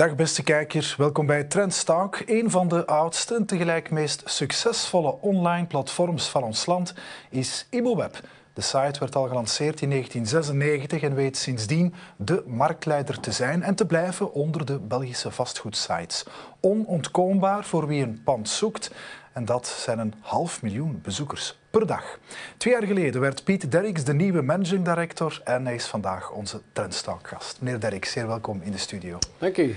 Dag beste kijkers, welkom bij Trendstalk, een van de oudste en tegelijk meest succesvolle online platforms van ons land is ImmoWeb. De site werd al gelanceerd in 1996 en weet sindsdien de marktleider te zijn en te blijven onder de Belgische vastgoedsites. Onontkoombaar voor wie een pand zoekt en dat zijn een half miljoen bezoekers per dag. Twee jaar geleden werd Piet Derricks de nieuwe managing director en hij is vandaag onze Trendstalk-gast. Meneer Derricks, zeer welkom in de studio. Dank u.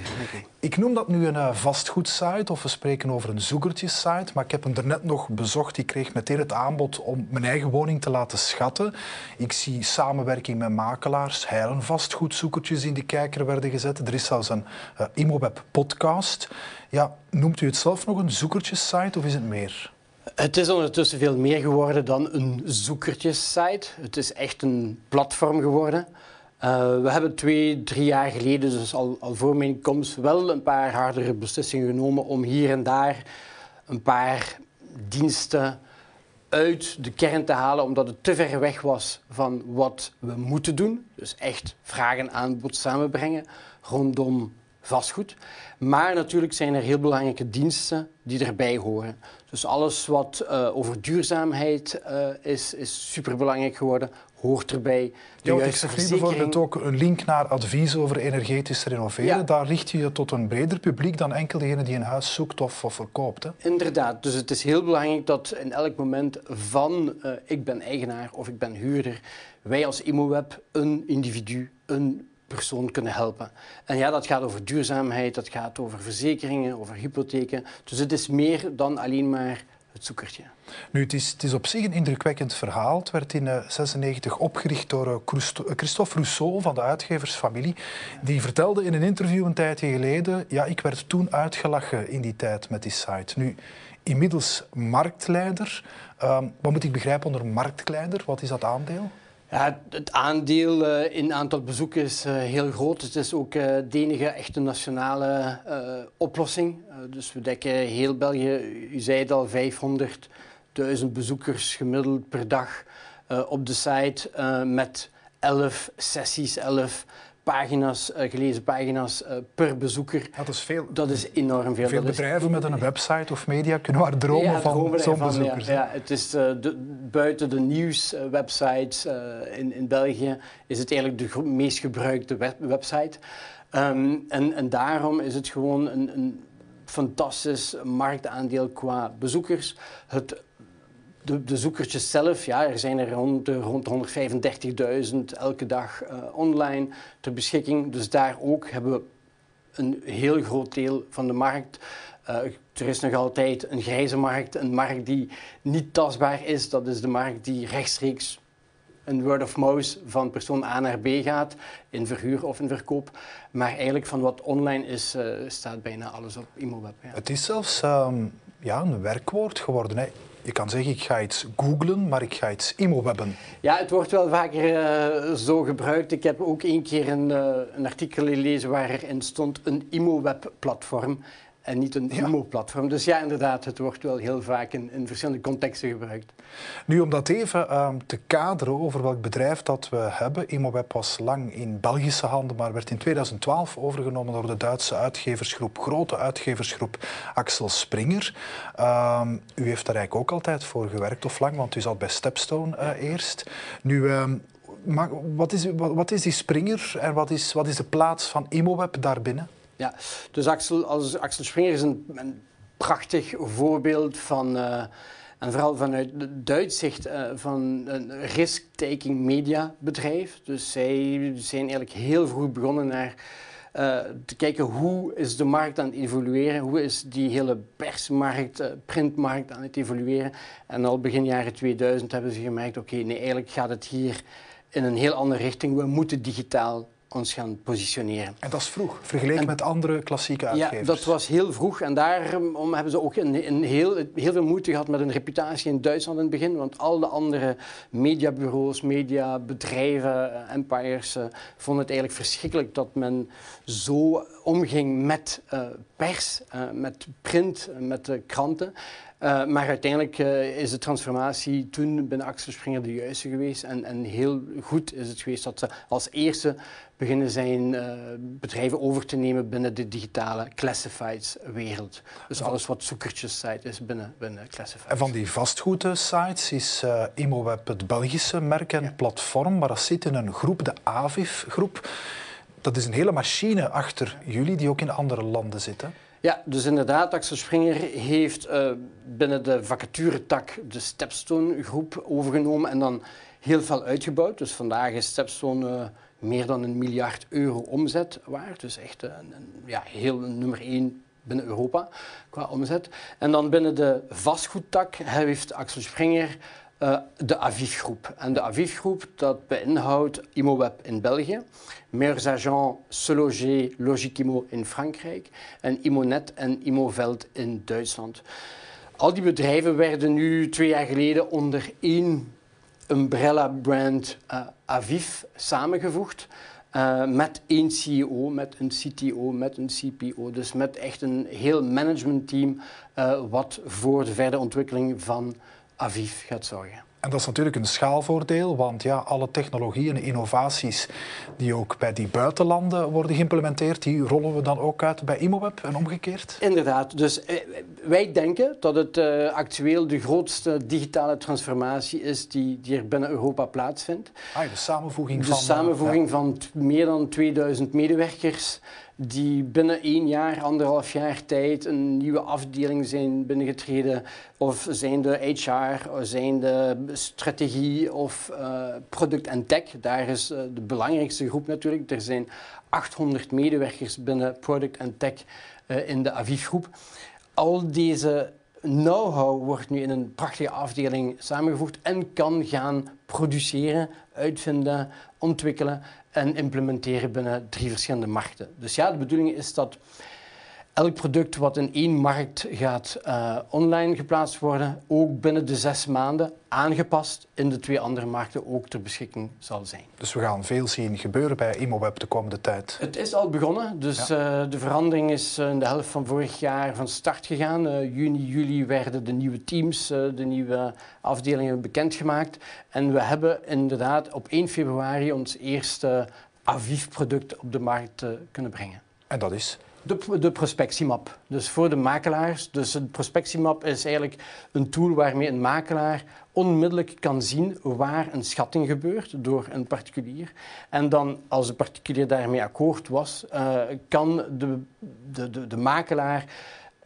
Ik noem dat nu een uh, vastgoedsite of we spreken over een zoekertjessite, maar ik heb hem er net nog bezocht. Ik kreeg meteen het aanbod om mijn eigen woning te laten schatten. Ik zie samenwerking met makelaars, heilen vastgoedzoekertjes in de kijker werden gezet. Er is zelfs een uh, ImmoWeb podcast. Ja, noemt u het zelf nog een zoekertjessite of is het meer? Het is ondertussen veel meer geworden dan een zoekertjessite. Het is echt een platform geworden. Uh, we hebben twee, drie jaar geleden, dus al, al voor mijn komst, wel een paar hardere beslissingen genomen om hier en daar een paar diensten uit de kern te halen, omdat het te ver weg was van wat we moeten doen. Dus echt vraag en aanbod samenbrengen rondom vastgoed. Maar natuurlijk zijn er heel belangrijke diensten die erbij horen. Dus alles wat uh, over duurzaamheid uh, is, is superbelangrijk geworden, hoort erbij. De ja, ik zeg bijvoorbeeld ook een link naar advies over energetisch renoveren. Ja. Daar richt je je tot een breder publiek dan enkel degene die een huis zoekt of, of verkoopt. Hè? Inderdaad. Dus het is heel belangrijk dat in elk moment van uh, ik ben eigenaar of ik ben huurder, wij als ImmoWeb een individu, een kunnen helpen. En ja, dat gaat over duurzaamheid, dat gaat over verzekeringen, over hypotheken. Dus het is meer dan alleen maar het zoekertje. Nu, het is, het is op zich een indrukwekkend verhaal. Het werd in 1996 uh, opgericht door uh, Christophe Rousseau van de uitgeversfamilie. Die vertelde in een interview een tijdje geleden... Ja, ik werd toen uitgelachen in die tijd met die site. Nu, inmiddels marktleider. Um, wat moet ik begrijpen onder marktleider? Wat is dat aandeel? Ja, het aandeel uh, in aantal bezoekers is uh, heel groot. Het is ook uh, de enige echte nationale oplossing. dus we dekken heel België, u zei het al, 500.000 bezoekers gemiddeld per dag op de site met 11 sessies, 11 pagina's, uh, gelezen pagina's uh, per bezoeker. Dat is veel. Dat is enorm veel. Veel dat bedrijven is... met een website of media kunnen maar dromen ja, van zo'n bezoekers. Ja, ja, het is de, buiten de nieuwswebsites in, in België is het eigenlijk de meest gebruikte web website. Um, en, en daarom is het gewoon een, een fantastisch marktaandeel qua bezoekers. Het de, de zoekertjes zelf, ja, er zijn er rond, rond 135.000 elke dag uh, online ter beschikking. Dus daar ook hebben we een heel groot deel van de markt. Uh, er is nog altijd een grijze markt, een markt die niet tastbaar is. Dat is de markt die rechtstreeks een word of mouth van persoon A naar B gaat, in verhuur of in verkoop. Maar eigenlijk van wat online is, staat bijna alles op ImmoWeb. Ja. Het is zelfs um, ja, een werkwoord geworden. Hè. Je kan zeggen, ik ga iets googlen, maar ik ga iets immowebben. Ja, het wordt wel vaker uh, zo gebruikt. Ik heb ook één keer een, uh, een artikel gelezen waarin stond een immoweb-platform en niet een ja. platform Dus ja, inderdaad, het wordt wel heel vaak in, in verschillende contexten gebruikt. Nu, om dat even um, te kaderen over welk bedrijf dat we hebben. ImmoWeb was lang in Belgische handen, maar werd in 2012 overgenomen door de Duitse uitgeversgroep, grote uitgeversgroep Axel Springer. Um, u heeft daar eigenlijk ook altijd voor gewerkt, of lang, want u zat bij Stepstone uh, eerst. Nu, um, maar wat, is, wat, wat, is die Springer en wat is, wat is de plaats van ImmoWeb daarbinnen? Ja, dus Axel, als Axel Springer is een, een prachtig voorbeeld van, uh, en vooral vanuit Duits zicht, uh, van een risk-taking media bedrijf. Dus zij zijn eigenlijk heel vroeg begonnen naar uh, te kijken hoe is de markt aan het evolueren, hoe is die hele persmarkt, printmarkt aan het evolueren. En al begin jaren 2000 hebben ze gemerkt, oké, nee, eigenlijk gaat het hier in een heel andere richting. We moeten digitaal ons gaan positioneren. En dat is vroeg, vergeleken met andere klassieke uitgevers. Ja, dat was heel vroeg. En daarom hebben ze ook een, een heel, heel veel moeite gehad met een reputatie in Duitsland in het begin. Want al de andere mediabureaus, mediabedrijven, empires, uh, vonden het eigenlijk verschrikkelijk dat men zo omging met pers, met print, met kranten. Uh, maar uiteindelijk uh, is de transformatie toen binnen Axel Springer de juiste geweest. En, en, heel goed is het geweest dat ze als eerste beginnen zijn uh, bedrijven over te nemen binnen de digitale classifieds-wereld. Dus alles wat zoekertjes-site is binnen, binnen classifieds. En van die vastgoedsites is ImoWeb het Belgische merk en platform, maar dat zit in een groep, de AVIF-groep. Dat is een hele machine achter jullie die ook in andere landen zit. Ja, dus inderdaad, Axel Springer heeft uh, binnen de vacaturetak de Stepstone groep overgenomen en dan heel veel uitgebouwd. Dus vandaag is Stepstone uh, meer dan een miljard euro omzet waard. Dus echt een, ja, heel nummer één binnen Europa qua omzet. En dan binnen de vastgoedtak heeft Axel Springer uh, de Aviv-groep. En de Aviv-groep dat beïnhoudt ImoWeb in België, Meilleurs Agents, Seloger, Logikimo in Frankrijk en Imonet en Imoveld in Duitsland. Al die bedrijven werden nu twee jaar geleden onder één umbrella-brand uh, Aviv samengevoegd. Uh, met één CEO, met een CTO, met een CPO. Dus met echt een heel managementteam wat voor de verdere ontwikkeling van Aviv gaat zorgen. En dat is natuurlijk een schaalvoordeel, want ja, alle technologieën en innovaties die ook bij die buitenlanden worden geïmplementeerd, die rollen we dan ook uit bij ImoWeb en omgekeerd? Inderdaad. Dus eh, wij denken dat het uh, actueel de grootste digitale transformatie is die, die er binnen Europa plaatsvindt. Ah, de samenvoeging de van... De samenvoeging van meer dan 2000 medewerkers die binnen één jaar, anderhalf jaar tijd een nieuwe afdeling zijn binnengetreden. Of zijn de HR, of zijn de strategie of uh, product en tech. Daar is uh, de belangrijkste groep natuurlijk. Er zijn 800 medewerkers binnen product en tech uh, in de Aviv-groep. Al deze know-how wordt nu in een prachtige afdeling samengevoegd en kan gaan produceren, uitvinden, ontwikkelen en implementeren binnen drie verschillende markten. Dus ja, de bedoeling is dat elk product wat in één markt gaat uh, online geplaatst worden, ook binnen de zes maanden aangepast in de twee andere markten ook ter beschikking zal zijn. Dus we gaan veel zien gebeuren bij ImoWeb de komende tijd. Het is al begonnen, dus ja. uh, de verandering is in de helft van vorig jaar van start gegaan. Uh, juni, juli werden de nieuwe teams, de nieuwe afdelingen bekendgemaakt. En we hebben inderdaad op 1 februari ons eerste Aviv-product op de markt kunnen brengen. En dat is? De, de, prospectiemap. Dus voor de makelaars. Dus een prospectiemap is eigenlijk een tool waarmee een makelaar onmiddellijk kan zien waar een schatting gebeurt door een particulier. En dan, als de particulier daarmee akkoord was, uh, kan de, de, de, de makelaar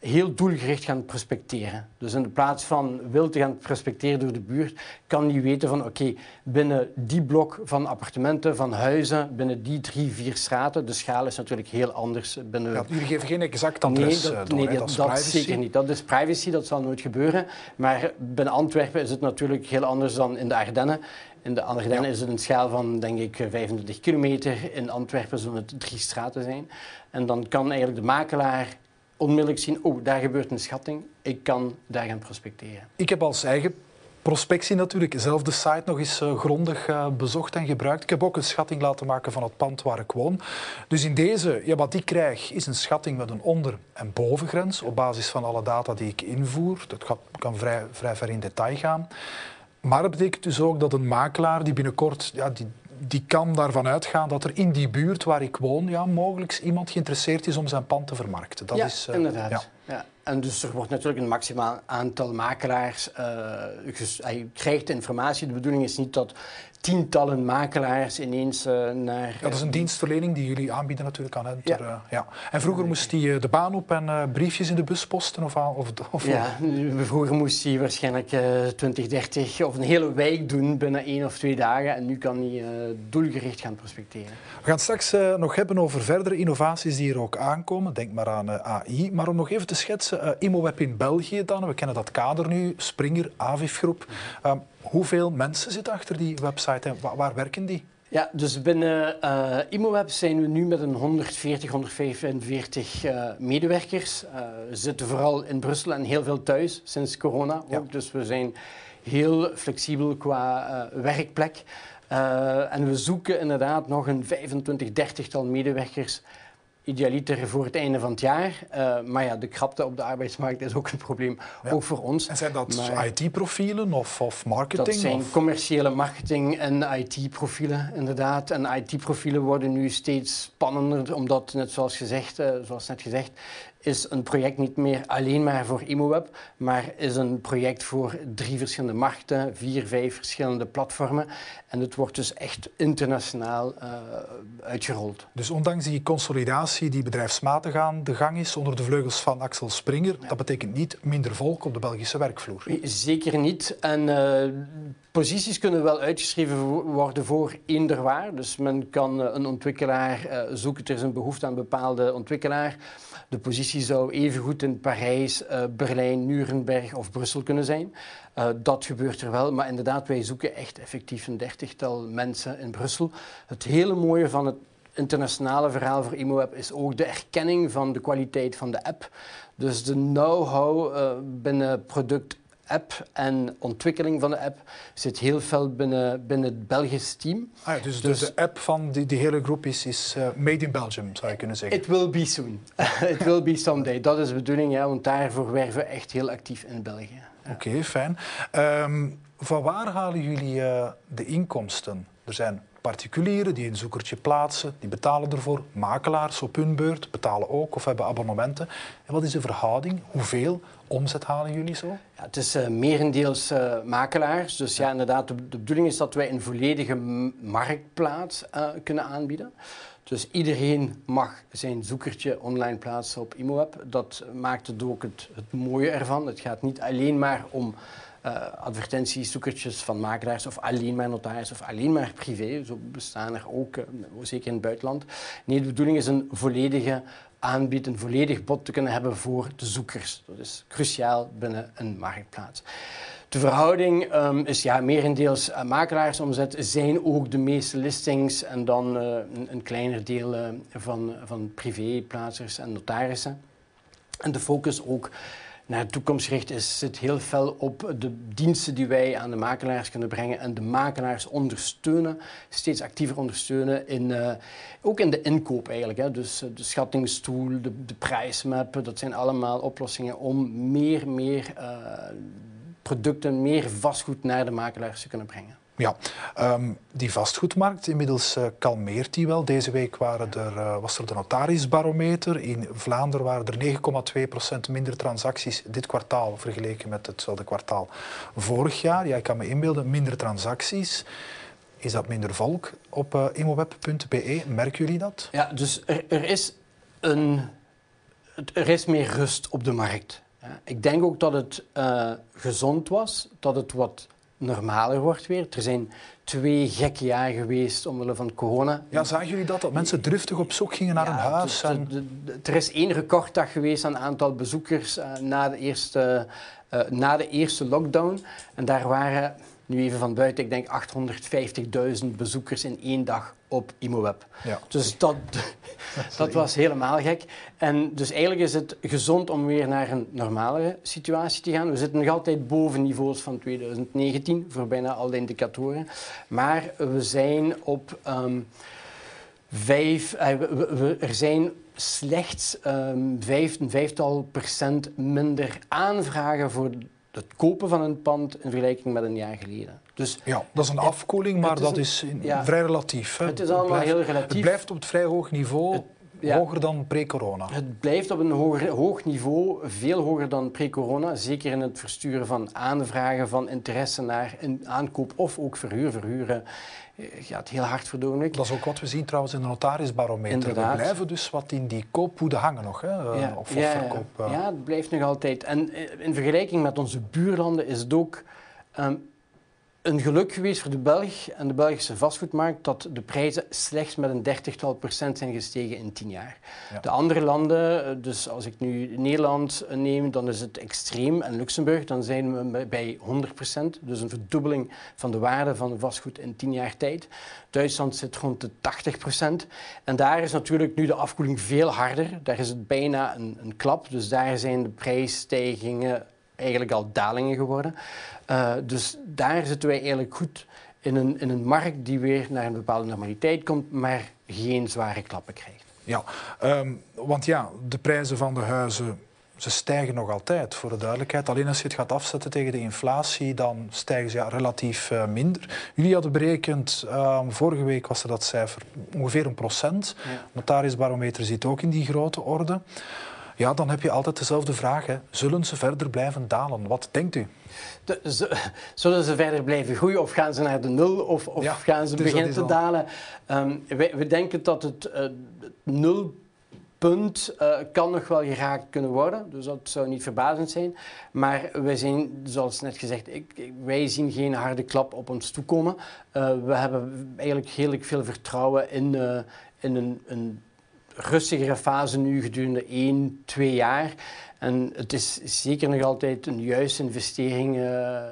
heel doelgericht gaan prospecteren. Dus in plaats van wil te gaan prospecteren door de buurt, kan hij weten van oké, binnen die blok van appartementen, van huizen, binnen die drie, vier straten, de schaal is natuurlijk heel anders. Binnen... Ja, jullie geven geen exact adres nee, dat, eh, door, nee, dat, dat, is dat zeker niet. Dat is privacy, dat zal nooit gebeuren. Maar binnen Antwerpen is het natuurlijk heel anders dan in de Ardennen. In de Ardennen ja. is het een schaal van, denk ik, 25 kilometer. In Antwerpen zullen het drie straten zijn. En dan kan eigenlijk de makelaar onmiddellijk zien, oh, daar gebeurt een schatting, ik kan daar gaan prospecteren. Ik heb als eigen prospectie natuurlijk zelf de site nog eens uh, grondig uh, bezocht en gebruikt. Ik heb ook een schatting laten maken van het pand waar ik woon. Dus in deze, ja, wat ik krijg, is een schatting met een onder- en bovengrens op basis van alle data die ik invoer. Dat kan vrij, vrij ver in detail gaan. Maar dat betekent dus ook dat een makelaar die binnenkort ja, die, die kan daarvan uitgaan dat er in die buurt waar ik woon ja, mogelijk iemand geïnteresseerd is om zijn pand te vermarkten. Dat ja, is, uh, inderdaad. Ja. ja. En dus er wordt natuurlijk een maximaal aantal makelaars. Uh, hij krijgt informatie. De bedoeling is niet dat tientallen makelaars ineens uh, naar... Dat is een dienstverlening die jullie aanbieden natuurlijk aan hen. Ja. Uh, ja. En vroeger moest hij uh, de baan op en briefjes in de bus posten? Of, of, of ja, vroeger moest hij waarschijnlijk 20, 30 of een hele wijk doen binnen één of twee dagen. En nu kan hij doelgericht gaan prospecteren. We gaan straks nog hebben over verdere innovaties die er ook aankomen. Denk maar aan AI. Maar om nog even te schetsen, ImoWeb in België dan. We kennen dat kader nu, Springer, Aviv Groep. Hoeveel mensen zitten achter die website en waar, waar werken die? Ja, dus binnen uh, ImoWeb zijn we nu met een 140, 145 uh, medewerkers. Uh, we zitten vooral in Brussel en heel veel thuis sinds corona ook. Ja. Dus we zijn heel flexibel qua werkplek. en we zoeken inderdaad nog een 25, 30 tal medewerkers idealiter voor het einde van het jaar. Uh, maar ja, de krapte op de arbeidsmarkt is ook een probleem, ook voor ons. En zijn dat IT-profielen of, of marketing? Dat zijn of? commerciële marketing en IT-profielen, inderdaad. En IT-profielen worden nu steeds spannender, omdat, net zoals, gezegd, uh, zoals net gezegd, is een project niet meer alleen maar voor ImoWeb, maar is een project voor drie verschillende markten, vier, vijf verschillende platformen. En het wordt dus echt internationaal uh, uitgerold. Dus ondanks die consolidatie die bedrijfsmatig aan de gang is onder de vleugels van Axel Springer, dat betekent niet minder volk op de Belgische werkvloer? Zeker niet. En uh, posities kunnen wel uitgeschreven worden voor eender waar. Dus men kan uh, een ontwikkelaar zoeken, er is een behoefte aan een bepaalde ontwikkelaar. De positie zou evengoed in Parijs, uh, Berlijn, Nuremberg of Brussel kunnen zijn. Uh, dat gebeurt er wel, maar inderdaad, wij zoeken echt effectief een dertigtal mensen in Brussel. Het hele mooie van het internationale verhaal voor ImoWeb is ook de erkenning van de kwaliteit van de app. Dus de know-how uh, binnen product app en ontwikkeling van de app zit heel veel binnen, binnen het Belgisch team. Ah ja, dus, dus, de app van die, die hele groep is, is uh, made in Belgium, zou je kunnen zeggen? It will be soon. It will be someday. Dat is de bedoeling, ja, want daarvoor werven we echt heel actief in België. Ja. Oké, okay, fijn. Um, van waar halen jullie uh, de inkomsten? Er zijn particulieren die een zoekertje plaatsen, die betalen ervoor. Makelaars op hun beurt betalen ook of hebben abonnementen. En wat is de verhouding? Hoeveel omzet halen jullie zo? Ja, het is uh, merendeels uh, makelaars. Dus ja, inderdaad, de, de, bedoeling is dat wij een volledige marktplaats uh, kunnen aanbieden. Dus iedereen mag zijn zoekertje online plaatsen op ImoWeb. Dat maakt het ook het, het mooie ervan. Het gaat niet alleen maar om uh, advertenties, zoekertjes van makelaars of alleen maar notaris of alleen maar privé. Zo bestaan er ook, uh, zeker in het buitenland. Nee, de bedoeling is een volledige aanbiedt, een volledig bod te kunnen hebben voor de zoekers. Dat is cruciaal binnen een marktplaats. De verhouding um, is ja, merendeels uh, makelaarsomzet, zijn ook de meeste listings en dan uh, een, kleiner deel uh, van, van privéplaatsers en notarissen. En de focus ook naar de toekomst gericht is, zit heel fel op de diensten die wij aan de makelaars kunnen brengen en de makelaars ondersteunen, steeds actiever ondersteunen, in, uh, ook in de inkoop eigenlijk. Hè. Dus uh, de schattingstoel, de, de prijsmap, dat zijn allemaal oplossingen om meer, meer uh, producten, meer vastgoed naar de makelaars te kunnen brengen. Ja, um, die vastgoedmarkt, inmiddels uh, kalmeert die wel. Deze week waren er, uh, was er de notarisbarometer. In Vlaanderen waren er 9,2% minder transacties dit kwartaal vergeleken met hetzelfde kwartaal vorig jaar. Ja, ik kan me inbeelden, minder transacties. Is dat minder volk op uh, imoweb.be? Merken jullie dat? Ja, dus er, er, is een, er is meer rust op de markt. Ik denk ook dat het gezond was, dat het wat normaler wordt weer. Er zijn twee gekke jaren geweest omwille van corona. Ja, zagen jullie dat? Dat mensen driftig op zoek gingen naar ja, een huis? En... De, de, er is één recorddag geweest aan aantal bezoekers uh, na, de eerste, uh, na de eerste lockdown. En daar waren, nu even van buiten, ik denk 850.000 bezoekers in één dag op ImoWeb. Ja. Dus dat, dat was helemaal gek. En dus eigenlijk is het gezond om weer naar een normale situatie te gaan. We zitten nog altijd boven niveaus van 2019 voor bijna al de indicatoren. Maar we zijn op um, vijf... Uh, we, we, er zijn slechts um, vijf, een vijftal procent minder aanvragen voor het kopen van een pand in vergelijking met een jaar geleden. Dus, ja, dat is een afkoeling, maar is dat een, is ja, vrij relatief. Hè? Het is allemaal het blijft, heel relatief. Het blijft op het vrij hoog niveau, het, ja, hoger dan pre-corona. Het blijft op een hoger, hoog niveau, veel hoger dan pre-corona. Zeker in het versturen van aanvragen van interesse naar een aankoop of ook verhuur. Verhuren gaat heel hard de Dat is ook wat we zien trouwens in de notarisbarometer. Inderdaad. We blijven dus wat in die koopwoede hangen nog, hè? Ja, of, of ja, verkoop. Ja. ja, het blijft nog altijd. En in vergelijking met onze buurlanden is het ook... Um, een geluk geweest voor de Belg en de Belgische vastgoedmarkt dat de prijzen slechts met een dertigtal procent zijn gestegen in tien jaar. Ja. De andere landen, dus als ik nu Nederland neem, dan is het extreem. En Luxemburg, dan zijn we bij 100 procent. Dus een verdubbeling van de waarde van vastgoed in tien jaar tijd. Duitsland zit rond de 80 procent. En daar is natuurlijk nu de afkoeling veel harder. Daar is het bijna een, een klap. Dus daar zijn de prijsstijgingen eigenlijk al dalingen geworden. Uh, dus daar zitten wij eigenlijk goed in een, in een markt die weer naar een bepaalde normaliteit komt, maar geen zware klappen krijgt. Ja, ehm, want ja, de prijzen van de huizen ze stijgen nog altijd, voor de duidelijkheid. Alleen als je het gaat afzetten tegen de inflatie, dan stijgen ze ja, relatief uh, minder. Jullie hadden berekend, ehm, vorige week was er dat cijfer ongeveer een procent. Ja. Notarisbarometer zit ook in die grote orde. Ja, dan heb je altijd dezelfde vraag. Hè. Zullen ze verder blijven dalen? Wat denkt u? De, zullen ze verder blijven groeien of gaan ze naar de nul of, of gaan ze beginnen te dalen? Um, we denken dat het uh, nulpunt uh, kan nog wel geraakt kunnen worden. Dus dat zou niet verbazend zijn. Maar wij zijn, zoals net gezegd, ik, wij zien geen harde klap op ons toekomen. Uh, we hebben eigenlijk heel veel vertrouwen in, uh, in een, een rustigere fase nu gedurende 1, 2 jaar. En het is zeker nog altijd een juiste investering, uh,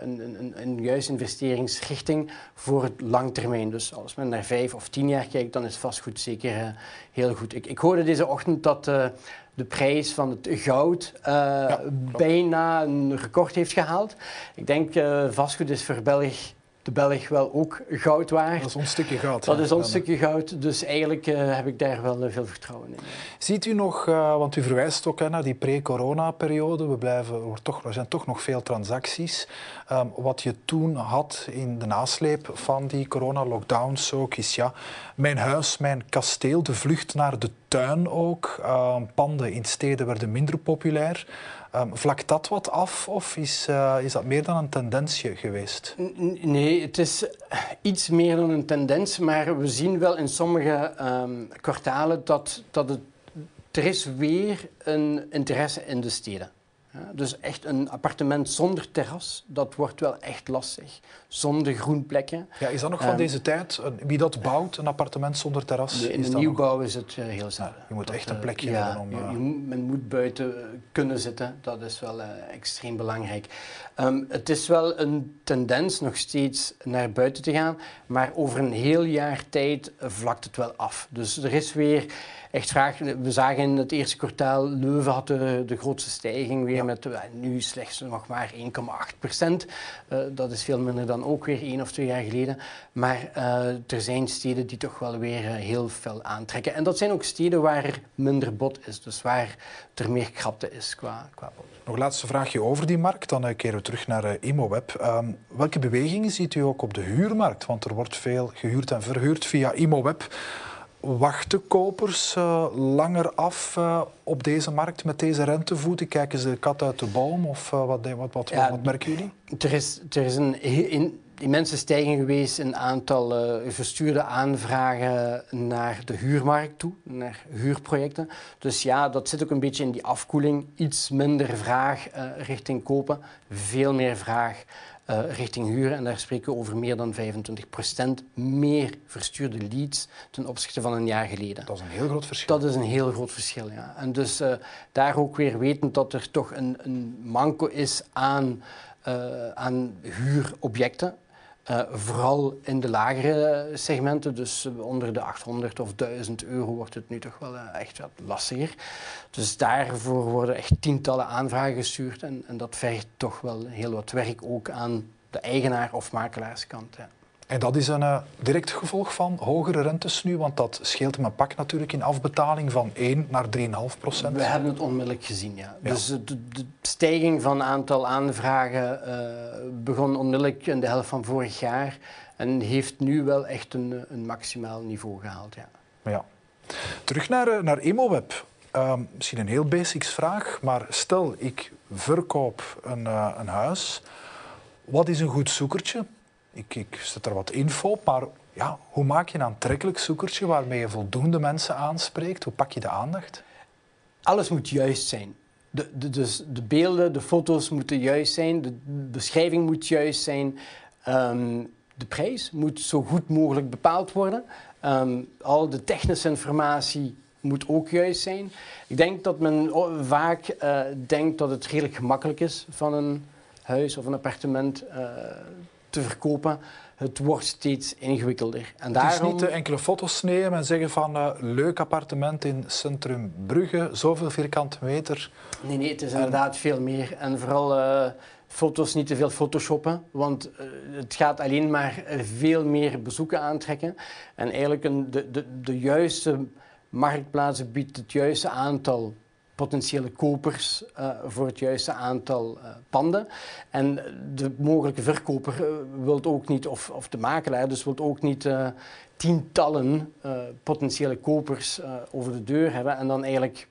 een, een, een, juiste investeringsrichting voor het langtermijn. Dus als men naar vijf of tien jaar kijkt, dan is vastgoed zeker uh, heel goed. Ik, ik, hoorde deze ochtend dat uh, de prijs van het goud ja, bijna een record heeft gehaald. Ik denk vastgoed is voor België de Belg wel ook goud waard. Dat is ons stukje goud. Dat is ons stukje goud, dus eigenlijk uh, heb ik daar wel uh, veel vertrouwen in. Ziet u nog, uh, want u verwijst ook hè, naar die pre-corona-periode, we blijven, er, toch, er zijn toch nog veel transacties. Um, wat je toen had in de nasleep van die corona-lockdowns ook, is ja, mijn huis, mijn kasteel, de vlucht naar de tuin ook. Uh, panden in steden werden minder populair. Um, vlakt dat wat af of is, uh, is dat meer dan een tendensje geweest? Nee, het is iets meer dan een tendens, maar we zien wel in sommige um, kwartalen dat, dat het, er is weer een interesse in de steden dus echt een appartement zonder terras, dat wordt wel echt lastig. Zonder groenplekken. Ja, is dat nog van ehm, deze tijd? Wie dat bouwt, een appartement zonder terras? in de nieuwbouw is het uh, heel zelden. je moet echt een plekje uh, hebben om... Je, men moet buiten kunnen zitten, dat is wel extreem belangrijk. Um, het is wel een tendens nog steeds naar buiten te gaan, maar over een heel jaar tijd vlakt het wel af. Dus er is weer echt vraag. We zagen in het eerste kwartaal, Leuven had de, de grootste stijging weer met uh, nu slechts nog maar 1,8 procent. Uh, dat is veel minder dan ook weer één of twee jaar geleden. Maar uh, er zijn steden die toch wel weer heel veel aantrekken. En dat zijn ook steden waar er minder bod is, dus waar er meer krapte is qua, qua bod. Nog laatste vraagje over die markt, dan keren we terug naar ImoWeb. Um, welke bewegingen ziet u ook op de huurmarkt? Want er wordt veel gehuurd en verhuurd via ImoWeb wachten kopers uh, langer af uh, op deze markt met deze rentevoeten? Kijken ze de kat uit de boom of uh, wat, wat, wat, ja, wat, merken jullie? Er is, er is een in, immense stijging geweest in aantal verstuurde aanvragen naar de huurmarkt toe, naar huurprojecten. Dus ja, dat zit ook een beetje in die afkoeling. Iets minder vraag richting kopen, veel meer vraag uh, richting huren. En daar spreken we over meer dan 25% meer verstuurde leads ten opzichte van een jaar geleden. Dat is een heel groot verschil. Dat is een heel groot verschil, ja. En dus uh, daar ook weer wetend dat er toch een, een manco is aan, uh, aan huurobjecten. Uh, vooral in de lagere segmenten, dus onder de 800 of 1000 euro wordt het nu toch wel uh, echt wat lastiger. Dus daarvoor worden echt tientallen aanvragen gestuurd en, en dat vergt toch wel heel wat werk ook aan de eigenaar of makelaarskant. En dat is een uh, direct gevolg van hogere rentes nu, want dat scheelt een pak natuurlijk in afbetaling van 1 naar 3,5 procent. We hebben het onmiddellijk gezien, ja. Dus de, de, stijging van aantal aanvragen uh, begon onmiddellijk in de helft van vorig jaar en heeft nu wel echt een, een maximaal niveau gehaald, ja. ja. Terug naar, eh, naar ImoWeb. Uh, misschien een heel basics vraag, maar stel ik verkoop een, een huis. Wat is een goed zoekertje? Ik, zet er wat info maar ja, hoe maak je een aantrekkelijk zoekertje waarmee je voldoende mensen aanspreekt? Hoe pak je de aandacht? Alles moet juist zijn. De, de, dus de beelden, de foto's moeten juist zijn, de beschrijving moet juist zijn. Um, de prijs moet zo goed mogelijk bepaald worden. Um, al de technische informatie moet ook juist zijn. Ik denk dat men vaak uh, denkt dat het redelijk gemakkelijk is van een huis of een appartement uh, te verkopen. Het wordt steeds ingewikkelder. En het is niet enkele foto's nemen en zeggen van uh, leuk appartement in centrum Brugge, zoveel vierkante meter. Nee, nee, het is inderdaad veel meer. En vooral uh, foto's niet te veel photoshoppen, want uh, het gaat alleen maar veel meer bezoeken aantrekken. En eigenlijk een, de, de, de juiste marktplaats biedt het juiste aantal potentiële kopers uh, voor het juiste aantal uh, panden. En de mogelijke verkoper uh, wil ook niet, of, of de makelaar dus wil ook niet tientallen potentiële kopers over de deur hebben en dan eigenlijk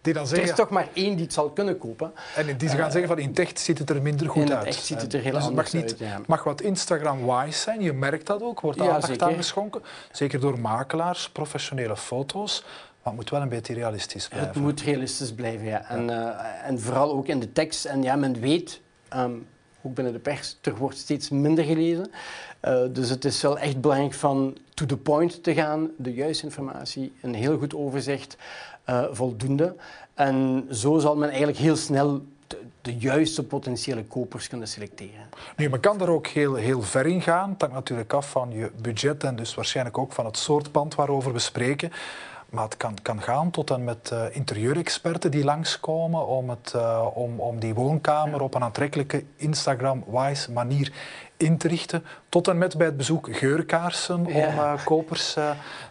die dan zeggen, er is toch maar één die het zal kunnen kopen. En die ze gaan zeggen van in het echt ziet het er minder goed in uit. In echt ziet het er heel dus anders mag niet, uit. mag wat Instagram-wise zijn, je merkt dat ook, wordt ja, aandacht aan geschonken. Zeker door makelaars, professionele foto's. Maar het moet wel een beetje realistisch blijven. Het moet realistisch blijven, ja. En, uh, en vooral ook in de tekst. En ja, men weet, um, ook binnen de pers, er wordt steeds minder gelezen. Uh, dus het is wel echt belangrijk van to the point te gaan, de juiste informatie, een heel goed overzicht, uh, voldoende. En zo zal men eigenlijk heel snel de, de, juiste potentiële kopers kunnen selecteren. Nu, men kan er ook heel, heel ver in gaan. Het hangt natuurlijk af van je budget en dus waarschijnlijk ook van het soort pand waarover we spreken. Maar het kan, kan gaan tot en met uh, interieurexperten die langskomen om, het, uh, om, om die woonkamer op een aantrekkelijke Instagram-wise manier in te richten. Tot en met bij het bezoek geurkaarsen om uh, kopers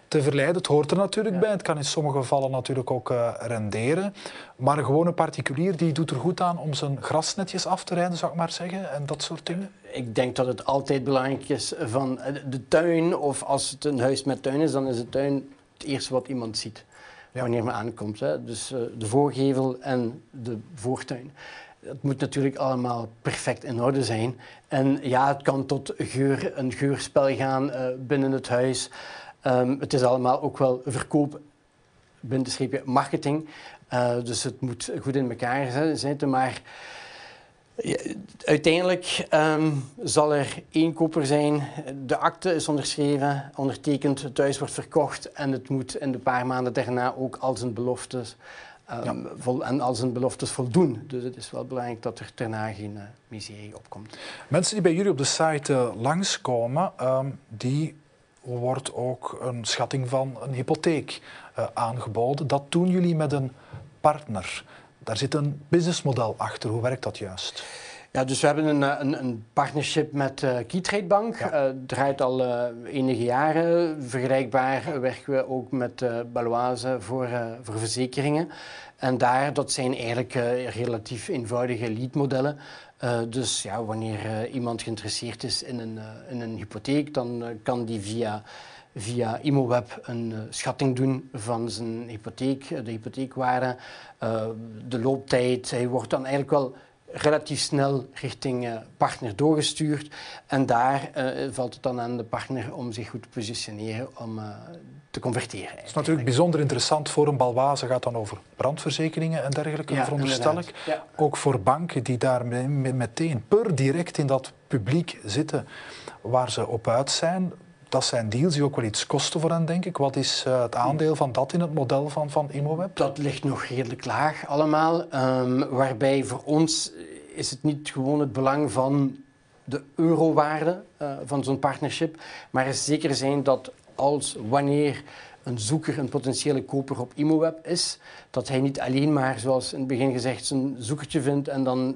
te verleiden. Het hoort er natuurlijk ja. bij. Het kan in sommige gevallen natuurlijk ook renderen. Maar een gewone particulier die doet er goed aan om zijn grasnetjes af te rijden, zou ik maar zeggen. En dat soort dingen. Ik denk dat het altijd belangrijk is van de tuin. Of als het een huis met tuin is, dan is de tuin het eerste wat iemand ziet ja. wanneer men aankomt. Hè. Dus uh, de voorgevel en de voortuin. Het moet natuurlijk allemaal perfect in orde zijn. En ja, het kan tot geur, een geurspel gaan uh, binnen het huis. Um, het is allemaal ook wel verkoop, bindenstreepje marketing. Uh, dus het moet goed in elkaar zitten. Maar uiteindelijk um, zal er één koper zijn. De akte is onderschreven, ondertekend, het huis wordt verkocht en het moet in de paar maanden daarna ook al zijn beloftes, um, ja. vol, en al zijn beloftes voldoen. Dus het is wel belangrijk dat er daarna geen uh, miserie opkomt. Mensen die bij jullie op de site uh, langskomen, um, die wordt ook een schatting van een hypotheek uh, aangeboden. Dat doen jullie met een partner. Daar zit een businessmodel achter. Hoe werkt dat juist? Ja, dus we hebben een, een, een partnership met uh, Keytrade Bank. Ja. Uh, draait al uh, enige jaren. Vergelijkbaar werken we ook met uh, Baloise voor, voor verzekeringen. En daar, dat zijn eigenlijk relatief eenvoudige leadmodellen. dus ja, wanneer iemand geïnteresseerd is in een, in een hypotheek, dan kan die via via ImoWeb een uh, schatting doen van zijn hypotheek, de hypotheekwaarde, uh, de looptijd. Hij wordt dan eigenlijk wel relatief snel richting partner doorgestuurd. En daar valt het dan aan de partner om zich goed te positioneren om te converteren. Dat is natuurlijk bijzonder interessant voor een balwaze. gaat dan over brandverzekeringen en dergelijke, ja, veronderstel ik. Ja. Ook voor banken die daar meteen per direct in dat publiek zitten waar ze op uit zijn dat zijn deals die ook wel iets kosten voor hen, denk ik. Wat is uh, het aandeel van dat in het model van, van ImoWeb? Dat ligt nog redelijk laag allemaal. Um, waarbij voor ons is het niet gewoon het belang van de eurowaarde uh, van zo'n partnership. Maar er zeker zijn dat als wanneer een zoeker een potentiële koper op ImoWeb is, dat hij niet alleen maar, zoals in het begin gezegd, zijn zoekertje vindt en dan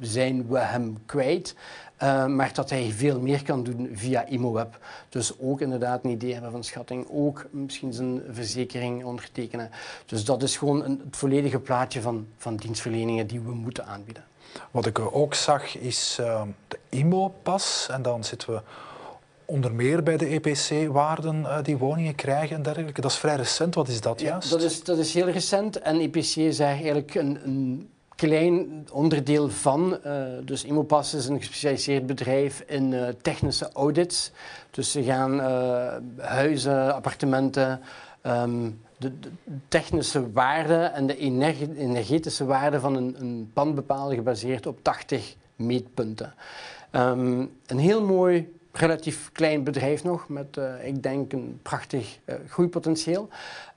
zijn we hem kwijt. Uh, maar dat hij veel meer kan doen via ImoWeb. Dus ook inderdaad een idee hebben van schatting, ook misschien zijn verzekering ondertekenen. Dus dat is gewoon een, het volledige plaatje van, van dienstverleningen die we moeten aanbieden. Wat ik ook zag is uh, de IMO-pas en dan zitten we onder meer bij de EPC-waarden uh, die woningen krijgen en dergelijke. Dat is vrij recent. Wat is dat juist? Ja, dat, is, dat is heel recent en EPC is eigenlijk een, een klein onderdeel van. Uh, dus Imopas is een gespecialiseerd bedrijf in uh, technische audits. Dus ze gaan uh, huizen, appartementen, um, de, technische waarde en de energetische waarde van een, een pand bepalen gebaseerd op 80 meetpunten. Um, een heel mooi relatief klein bedrijf nog, met uh, ik denk een prachtig uh, groeipotentieel.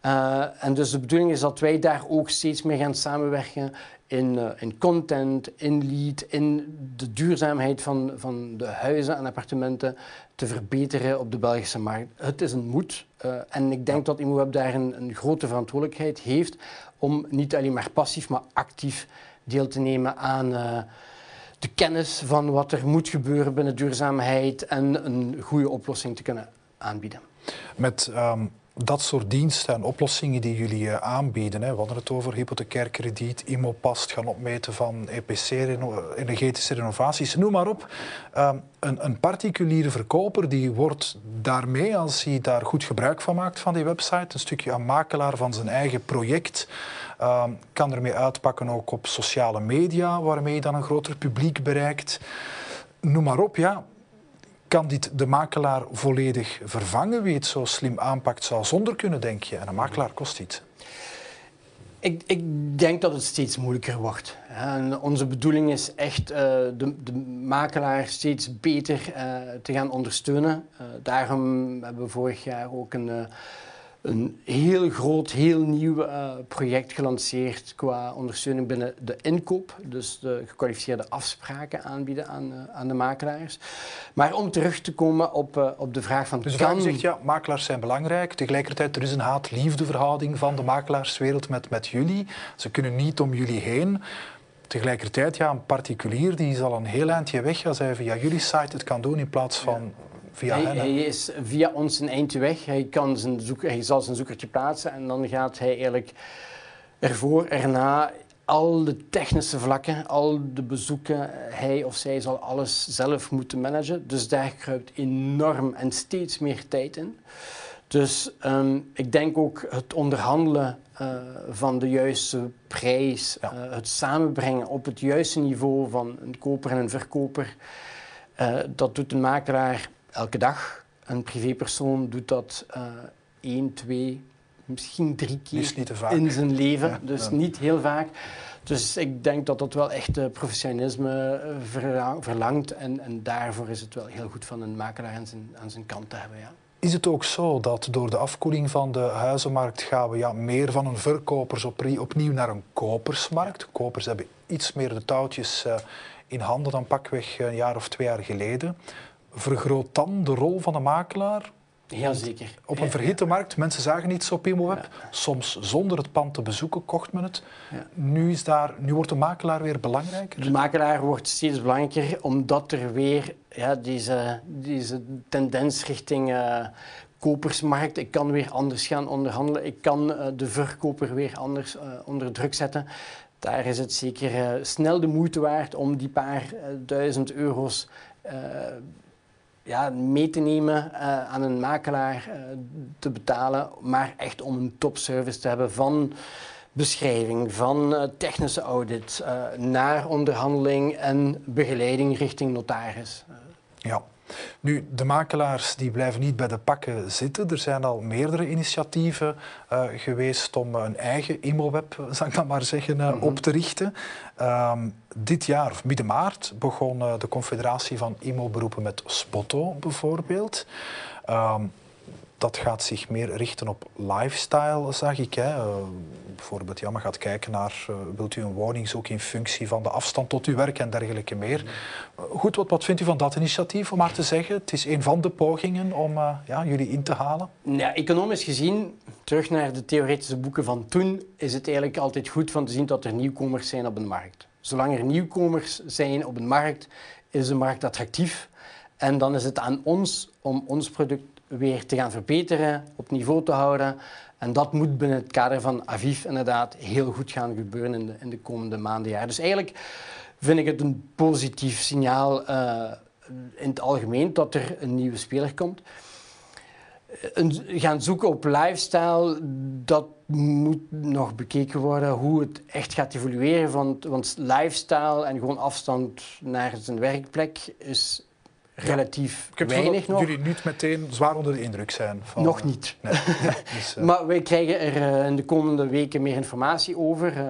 Uh, en dus de bedoeling is dat wij daar ook steeds meer gaan samenwerken in, in content, in lead, in de duurzaamheid van, van de huizen en appartementen te verbeteren op de Belgische markt. Het is een moed en ik denk dat IMOWeb daar een, een, grote verantwoordelijkheid heeft om niet alleen maar passief, maar actief deel te nemen aan de kennis van wat er moet gebeuren binnen duurzaamheid en een goede oplossing te kunnen aanbieden. Met um dat soort diensten en oplossingen die jullie eh, aanbieden. Hè. We hadden het over hypothecair krediet, IMOPAS, gaan opmeten van EPC, energetische renovaties, noem maar op. Ehm, een, een, particuliere verkoper die wordt daarmee, als hij daar goed gebruik van maakt van die website, een stukje een makelaar van zijn eigen project, uh, kan ermee uitpakken ook op sociale media, waarmee je dan een groter publiek bereikt. Noem maar op, ja kan dit de makelaar volledig vervangen? Wie het zo slim aanpakt zou zonder kunnen, denk je? En een makelaar kost iets. Ik, ik, denk dat het steeds moeilijker wordt. En onze bedoeling is echt uh, de, de, makelaar steeds beter uh, te gaan ondersteunen. Uh, daarom hebben we vorig jaar ook een een heel groot, heel nieuw uh, project gelanceerd qua ondersteuning binnen de inkoop. Dus de gekwalificeerde afspraken aanbieden aan, uh, aan de makelaars. Maar om terug te komen op, uh, op de vraag van... Dus kan... zegt, ja, makelaars zijn belangrijk. Tegelijkertijd, er is een haat-liefde van de makelaarswereld met, met jullie. Ze kunnen niet om jullie heen. Tegelijkertijd, ja, een particulier die is al een heel eindje weg als hij via jullie site het kan doen in plaats van Via hij, hij, is via ons een eindje weg. Hij, kan zijn hij zal zijn zoekertje plaatsen en dan gaat hij eigenlijk ervoor, erna al de technische vlakken, al de bezoeken, hij of zij zal alles zelf moeten managen. Dus daar kruipt enorm en steeds meer tijd in. Dus um, ik denk ook het onderhandelen uh, van de juiste prijs, ja. uh, het samenbrengen op het juiste niveau van een koper en een verkoper, uh, dat doet een makelaar elke dag. Een privépersoon doet dat uh, één, twee, misschien drie keer in zijn leven. dus niet heel vaak. Dus ik denk dat dat wel echt uh, professionalisme eh, verlangt. En, en, daarvoor is het wel heel goed van een makelaar aan zijn, aan zijn kant te hebben. Ja. Is het ook zo dat door de afkoeling van de huizenmarkt gaan we ja, meer van een verkopers opnieuw naar een kopersmarkt? Kopers hebben iets meer de touwtjes uh, in handen dan pakweg een jaar of twee jaar geleden vergroot dan de rol van de makelaar? Heel zeker. Op een verhitte markt, mensen zagen iets op ImoWeb. Ja. Soms zonder het pand te bezoeken kocht men het. Ja. Nu, is daar, nu wordt de makelaar weer belangrijker. De makelaar wordt steeds belangrijker omdat er weer ja, deze, deze tendens richting uh, kopersmarkt. Ik kan weer anders gaan onderhandelen. Ik kan uh, de verkoper weer anders uh, onder druk zetten. Daar is het zeker snel de moeite waard om die paar duizend euro's ja, mee te nemen uh, aan een makelaar uh, te betalen, maar echt om een topservice te hebben van beschrijving, van uh, technische audit, naar onderhandeling en begeleiding richting notaris. Ja. Nu, de makelaars die blijven niet bij de pakken zitten. Er zijn al meerdere initiatieven uh, geweest om een eigen IMOWeb, zal ik dat maar zeggen, uh, mm -hmm. op te richten. Um, dit jaar, of midden maart, begon uh, de Confederatie van IMO-beroepen met Spotto bijvoorbeeld. Um, dat gaat zich meer richten op lifestyle, zag ik. Hè. Uh, bijvoorbeeld, ja, gaat kijken naar, uh, wilt u een woning zoeken in functie van de afstand tot uw werk en dergelijke meer. Uh, goed, wat, wat vindt u van dat initiatief, om maar te zeggen? Het is een van de pogingen om ja, jullie in te halen. Ja, economisch gezien, terug naar de theoretische boeken van toen, is het eigenlijk altijd goed van te zien dat er nieuwkomers zijn op een markt. Zolang er nieuwkomers zijn op een markt, is de markt attractief. En dan is het aan ons om ons product weer te gaan verbeteren, op niveau te houden. En dat moet binnen het kader van Aviv inderdaad heel goed gaan gebeuren in de, in de komende maanden, jaar. Dus eigenlijk vind ik het een positief signaal uh, in het algemeen dat er een nieuwe speler komt. Een, gaan zoeken op lifestyle, dat moet nog bekeken worden hoe het echt gaat evolueren. Want lifestyle en gewoon afstand naar zijn werkplek is relatief ik heb weinig nog. jullie niet meteen zwaar onder de indruk zijn. Van, nog niet. Nee. dus, uh... maar wij krijgen er uh, in de komende weken meer informatie over. Uh,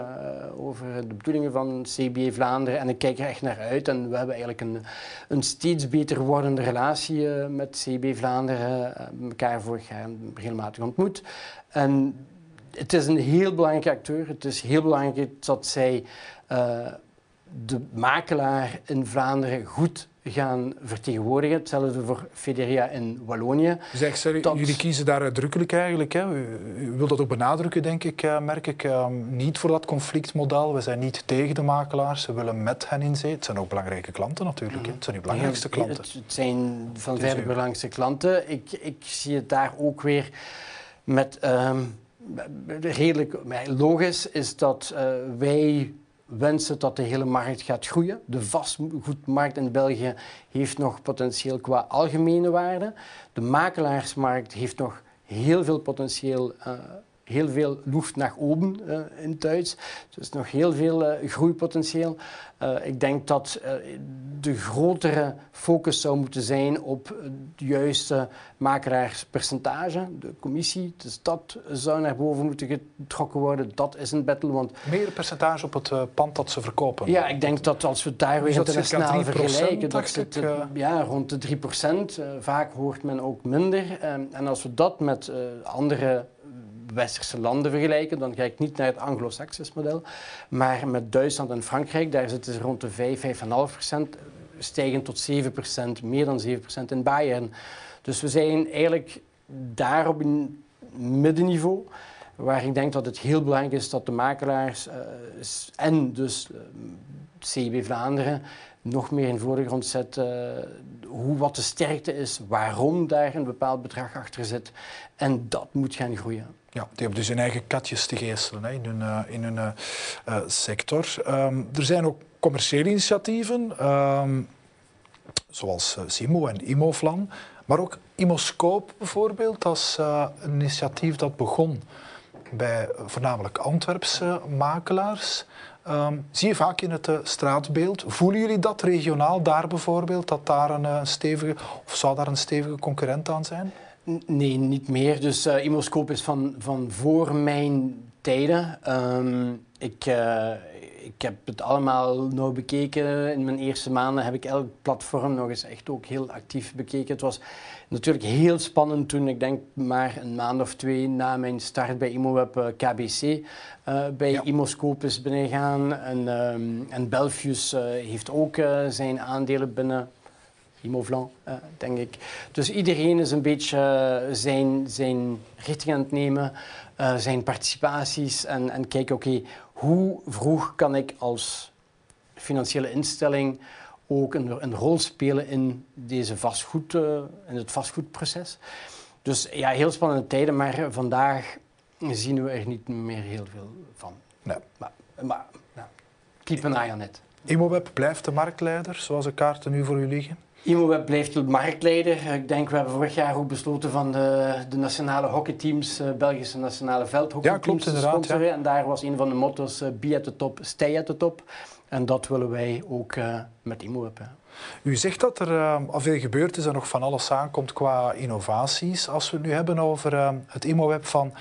over de bedoelingen van CBA Vlaanderen. En ik kijk er echt naar uit. En we hebben eigenlijk een, een steeds beter wordende relatie met CB Vlaanderen. elkaar vorig jaar regelmatig ontmoet. En het is een heel belangrijke acteur. Het is heel belangrijk dat zij de makelaar in Vlaanderen goed gaan vertegenwoordigen. Hetzelfde voor Federia in Wallonië. Zeg, sorry, dat... jullie kiezen daar uitdrukkelijk eigenlijk. Hè? U, u wilt dat ook benadrukken, denk ik, uh, merk ik. Uh, niet voor dat conflictmodel. We zijn niet tegen de makelaars. We willen met hen in zee. Het zijn ook belangrijke klanten natuurlijk. Hè? Het zijn uw belangrijkste klanten. Het, het zijn van verre belangrijkste klanten. Ik, ik zie het daar ook weer met ehm, redelijk logisch is dat uh, wij wensen dat de hele markt gaat groeien. De vastgoedmarkt in België heeft nog potentieel qua algemene waarde. De makelaarsmarkt heeft nog heel veel potentieel uh, heel veel lucht naar oben uh, in Duits. Dus nog heel veel uh, groeipotentieel. Uh, ik denk dat de grotere focus zou moeten zijn op het juiste makelaarspercentage, de commissie. Dus dat zou naar boven moeten getrokken worden. Dat is een battle. Want Meer percentage op het pand dat ze verkopen? Ja, ik denk dat als we het daar weer internationaal vergelijken, dat zit ja, rond de 3 procent. vaak hoort men ook minder. en als we dat met andere westerse landen vergelijken, dan ga ik niet naar het anglo-saxisch model, maar met Duitsland en Frankrijk, daar zitten ze rond de 5, 5,5 procent, stijgen tot 7 procent, meer dan 7 procent in Bayern. Dus we zijn eigenlijk daar op een middenniveau, waar ik denk dat het heel belangrijk is dat de makelaars uh, en dus uh, CB Vlaanderen nog meer in voorgrond zetten uh, hoe, wat de sterkte is, waarom daar een bepaald bedrag achter zit. En dat moet gaan groeien. Ja, die hebben dus hun eigen katjes te geestelen hè, in hun, uh, in hun uh, sector. Um, er zijn ook commerciële initiatieven, um, zoals Simo en Imoflan, maar ook Imoscoop bijvoorbeeld, als een initiatief dat begon bij voornamelijk Antwerpse makelaars. Um, zie je vaak in het straatbeeld. Voelen jullie dat regionaal daar bijvoorbeeld, dat daar een stevige, of zou daar een stevige concurrent aan zijn? Nee, niet meer. Dus uh, is van, van voor mijn tijden. Um, ik, ik heb het allemaal nou bekeken. In mijn eerste maanden heb ik elk platform nog eens echt ook heel actief bekeken. Het was natuurlijk heel spannend toen, ik denk maar een maand of twee na mijn start bij ImoWeb uh, KBC uh, bij ja. Imoscope is binnengegaan. En, um, en Belfius heeft ook zijn aandelen binnen Imovlan, denk ik. Dus iedereen is een beetje zijn, zijn richting aan het nemen, zijn participaties en, en kijken, oké, okay, hoe vroeg kan ik als financiële instelling ook een, een rol spelen in, deze vastgoed, in het vastgoedproces. Dus ja, heel spannende tijden, maar vandaag zien we er niet meer heel veel van. Nee. Maar, maar keep an eye on it. Imoweb blijft de marktleider, zoals de kaarten nu voor u liggen? ImoWeb blijft de marktleider. Ik denk, we hebben vorig jaar ook besloten van de, de nationale hockeyteams, uh, Belgische nationale veldhockeyteams ja, te sponsoren. Ja. En daar was een van de motto's, uh, be at the top, stay at the top. En dat willen wij ook uh, met ImoWeb. U zegt dat er al veel gebeurd is en nog van alles aankomt qua innovaties. Als we het nu hebben over het ImoWeb van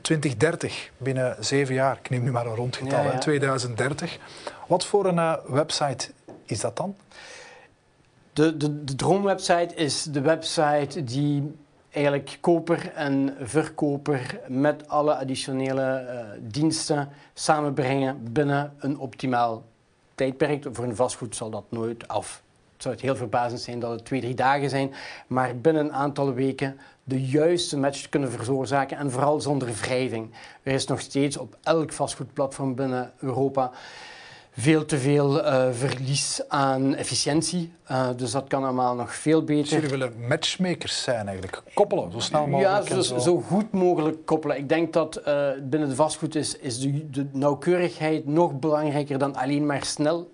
2030, binnen zeven jaar, ik neem nu maar een rondgetal, ja, ja. 2030. Wat voor een website is dat dan? De, de, de droomwebsite is de website die eigenlijk koper en verkoper met alle additionele uh, diensten samenbrengen binnen een optimaal tijdperk. Voor een vastgoed zal dat nooit af. Het zou het heel verbazend zijn dat het twee, drie dagen zijn, maar binnen een aantal weken de juiste match kunnen veroorzaken en vooral zonder wrijving. Er is nog steeds op elk vastgoedplatform binnen Europa veel te veel uh, verlies aan efficiëntie. Uh, dus dat kan allemaal nog veel beter. Dus jullie willen matchmakers zijn eigenlijk, koppelen, zo snel mogelijk. Ja, zo, zo. goed mogelijk koppelen. Ik denk dat uh, binnen de vastgoed is, is de, de, nauwkeurigheid nog belangrijker dan alleen maar snel.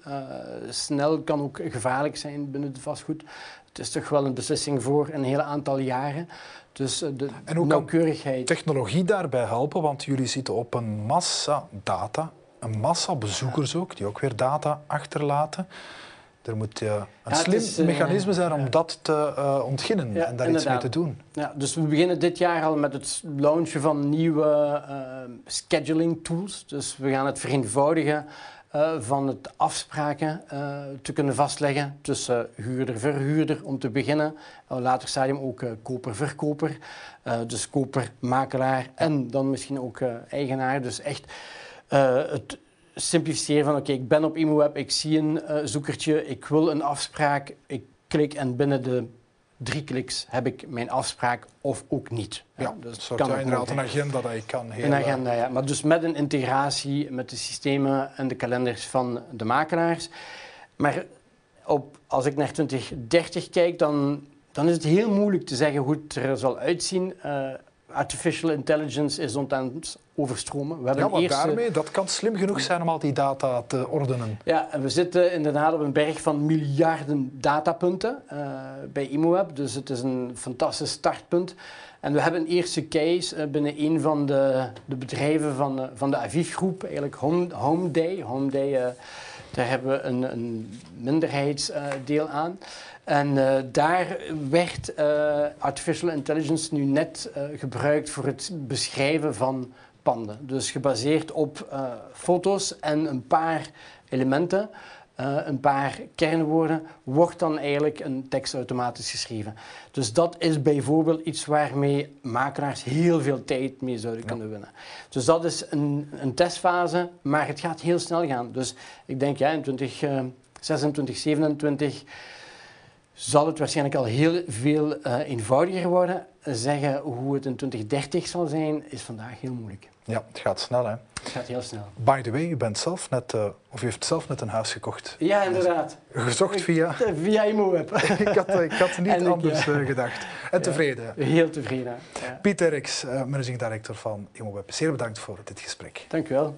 snel kan ook gevaarlijk zijn binnen de vastgoed. Het is toch wel een beslissing voor een hele aantal jaren. Dus de en hoe nauwkeurigheid. Kan technologie daarbij helpen? Want jullie zitten op een massa data een massa bezoekers ook, die ook weer data achterlaten. Er moet uh, een ja, slim is, uh, mechanisme zijn om dat te uh, ontginnen ja, en daar inderdaad. iets mee te doen. Ja, dus we beginnen dit jaar al met het launchen van nieuwe scheduling tools. Dus we gaan het vereenvoudigen van het afspraken te kunnen vastleggen tussen huurder-verhuurder om te beginnen. Later stadium ook koper-verkoper. dus koper-makelaar en dan misschien ook eigenaar. Dus echt het simplificeren van oké, okay, ik ben op ImoWeb, ik zie een uh, zoekertje, ik wil een afspraak, ik klik en binnen de drie kliks heb ik mijn afspraak of ook niet. Ja, ja dus soort kan inderdaad een agenda dat je kan heel... Een agenda, ja. Maar dus met een integratie met de systemen en de kalenders van de makelaars. Maar op, als ik naar 2030 kijk, dan, dan is het heel moeilijk te zeggen hoe het er zal uitzien. Uh, artificial intelligence is ons overstromen. We hebben ja, maar eerste... daarmee, dat kan slim genoeg zijn om al die data te ordenen. Ja, en we zitten inderdaad op een berg van miljarden datapunten uh, bij ImoWeb. Dus het is een fantastisch startpunt. En we hebben een eerste case uh, binnen een van de, de bedrijven van, uh, van de Aviv-groep, eigenlijk Home, Home Day. Home Day, daar hebben we een, een minderheidsdeel aan. En uh, daar werd uh, artificial intelligence nu net uh, gebruikt voor het beschrijven van panden. Dus gebaseerd op foto's en een paar elementen, een paar kernwoorden, wordt dan eigenlijk een tekst automatisch geschreven. Dus dat is bijvoorbeeld iets waarmee makelaars heel veel tijd mee zouden kunnen winnen. Dus dat is een, een, testfase, maar het gaat heel snel gaan. Dus ik denk ja, in 2026, 27 zal het waarschijnlijk al heel veel uh, eenvoudiger worden. Zeggen hoe het in 2030 zal zijn, is vandaag heel moeilijk. Ja, het gaat snel hè. Het gaat heel snel. By the way, u bent zelf net, uh, of u heeft zelf net een huis gekocht. Ja, inderdaad. Gezocht via... Via ImoWeb. ik, had, ik had niet anders ja. Eh, gedacht. En tevreden. heel tevreden. Ja. Pieter Rix, uh, managing director van ImoWeb. Zeer bedankt voor dit gesprek. Dank u wel.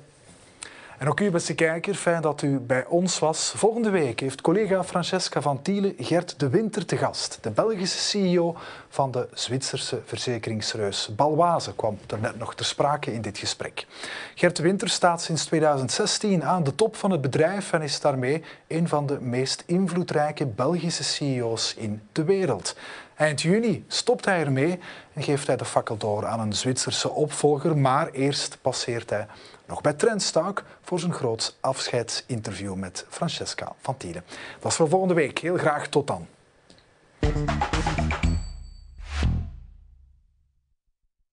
En ook u, beste kijker, fijn dat u bij ons was. Volgende week heeft collega Francesca van Tiele Gert de Winter te gast. De Belgische CEO van de Zwitserse verzekeringsreus Balwaze kwam er net nog ter sprake in dit gesprek. Gert de Winter staat sinds 2016 aan de top van het bedrijf en is daarmee een van de meest invloedrijke Belgische CEO's in de wereld. Eind juni stopt hij ermee en geeft hij de fakkel door aan een Zwitserse opvolger, maar eerst passeert hij nog bij Trendstalk voor zijn groot afscheidsinterview met Francesca van Tielen. Dat is voor volgende week. Heel graag tot dan.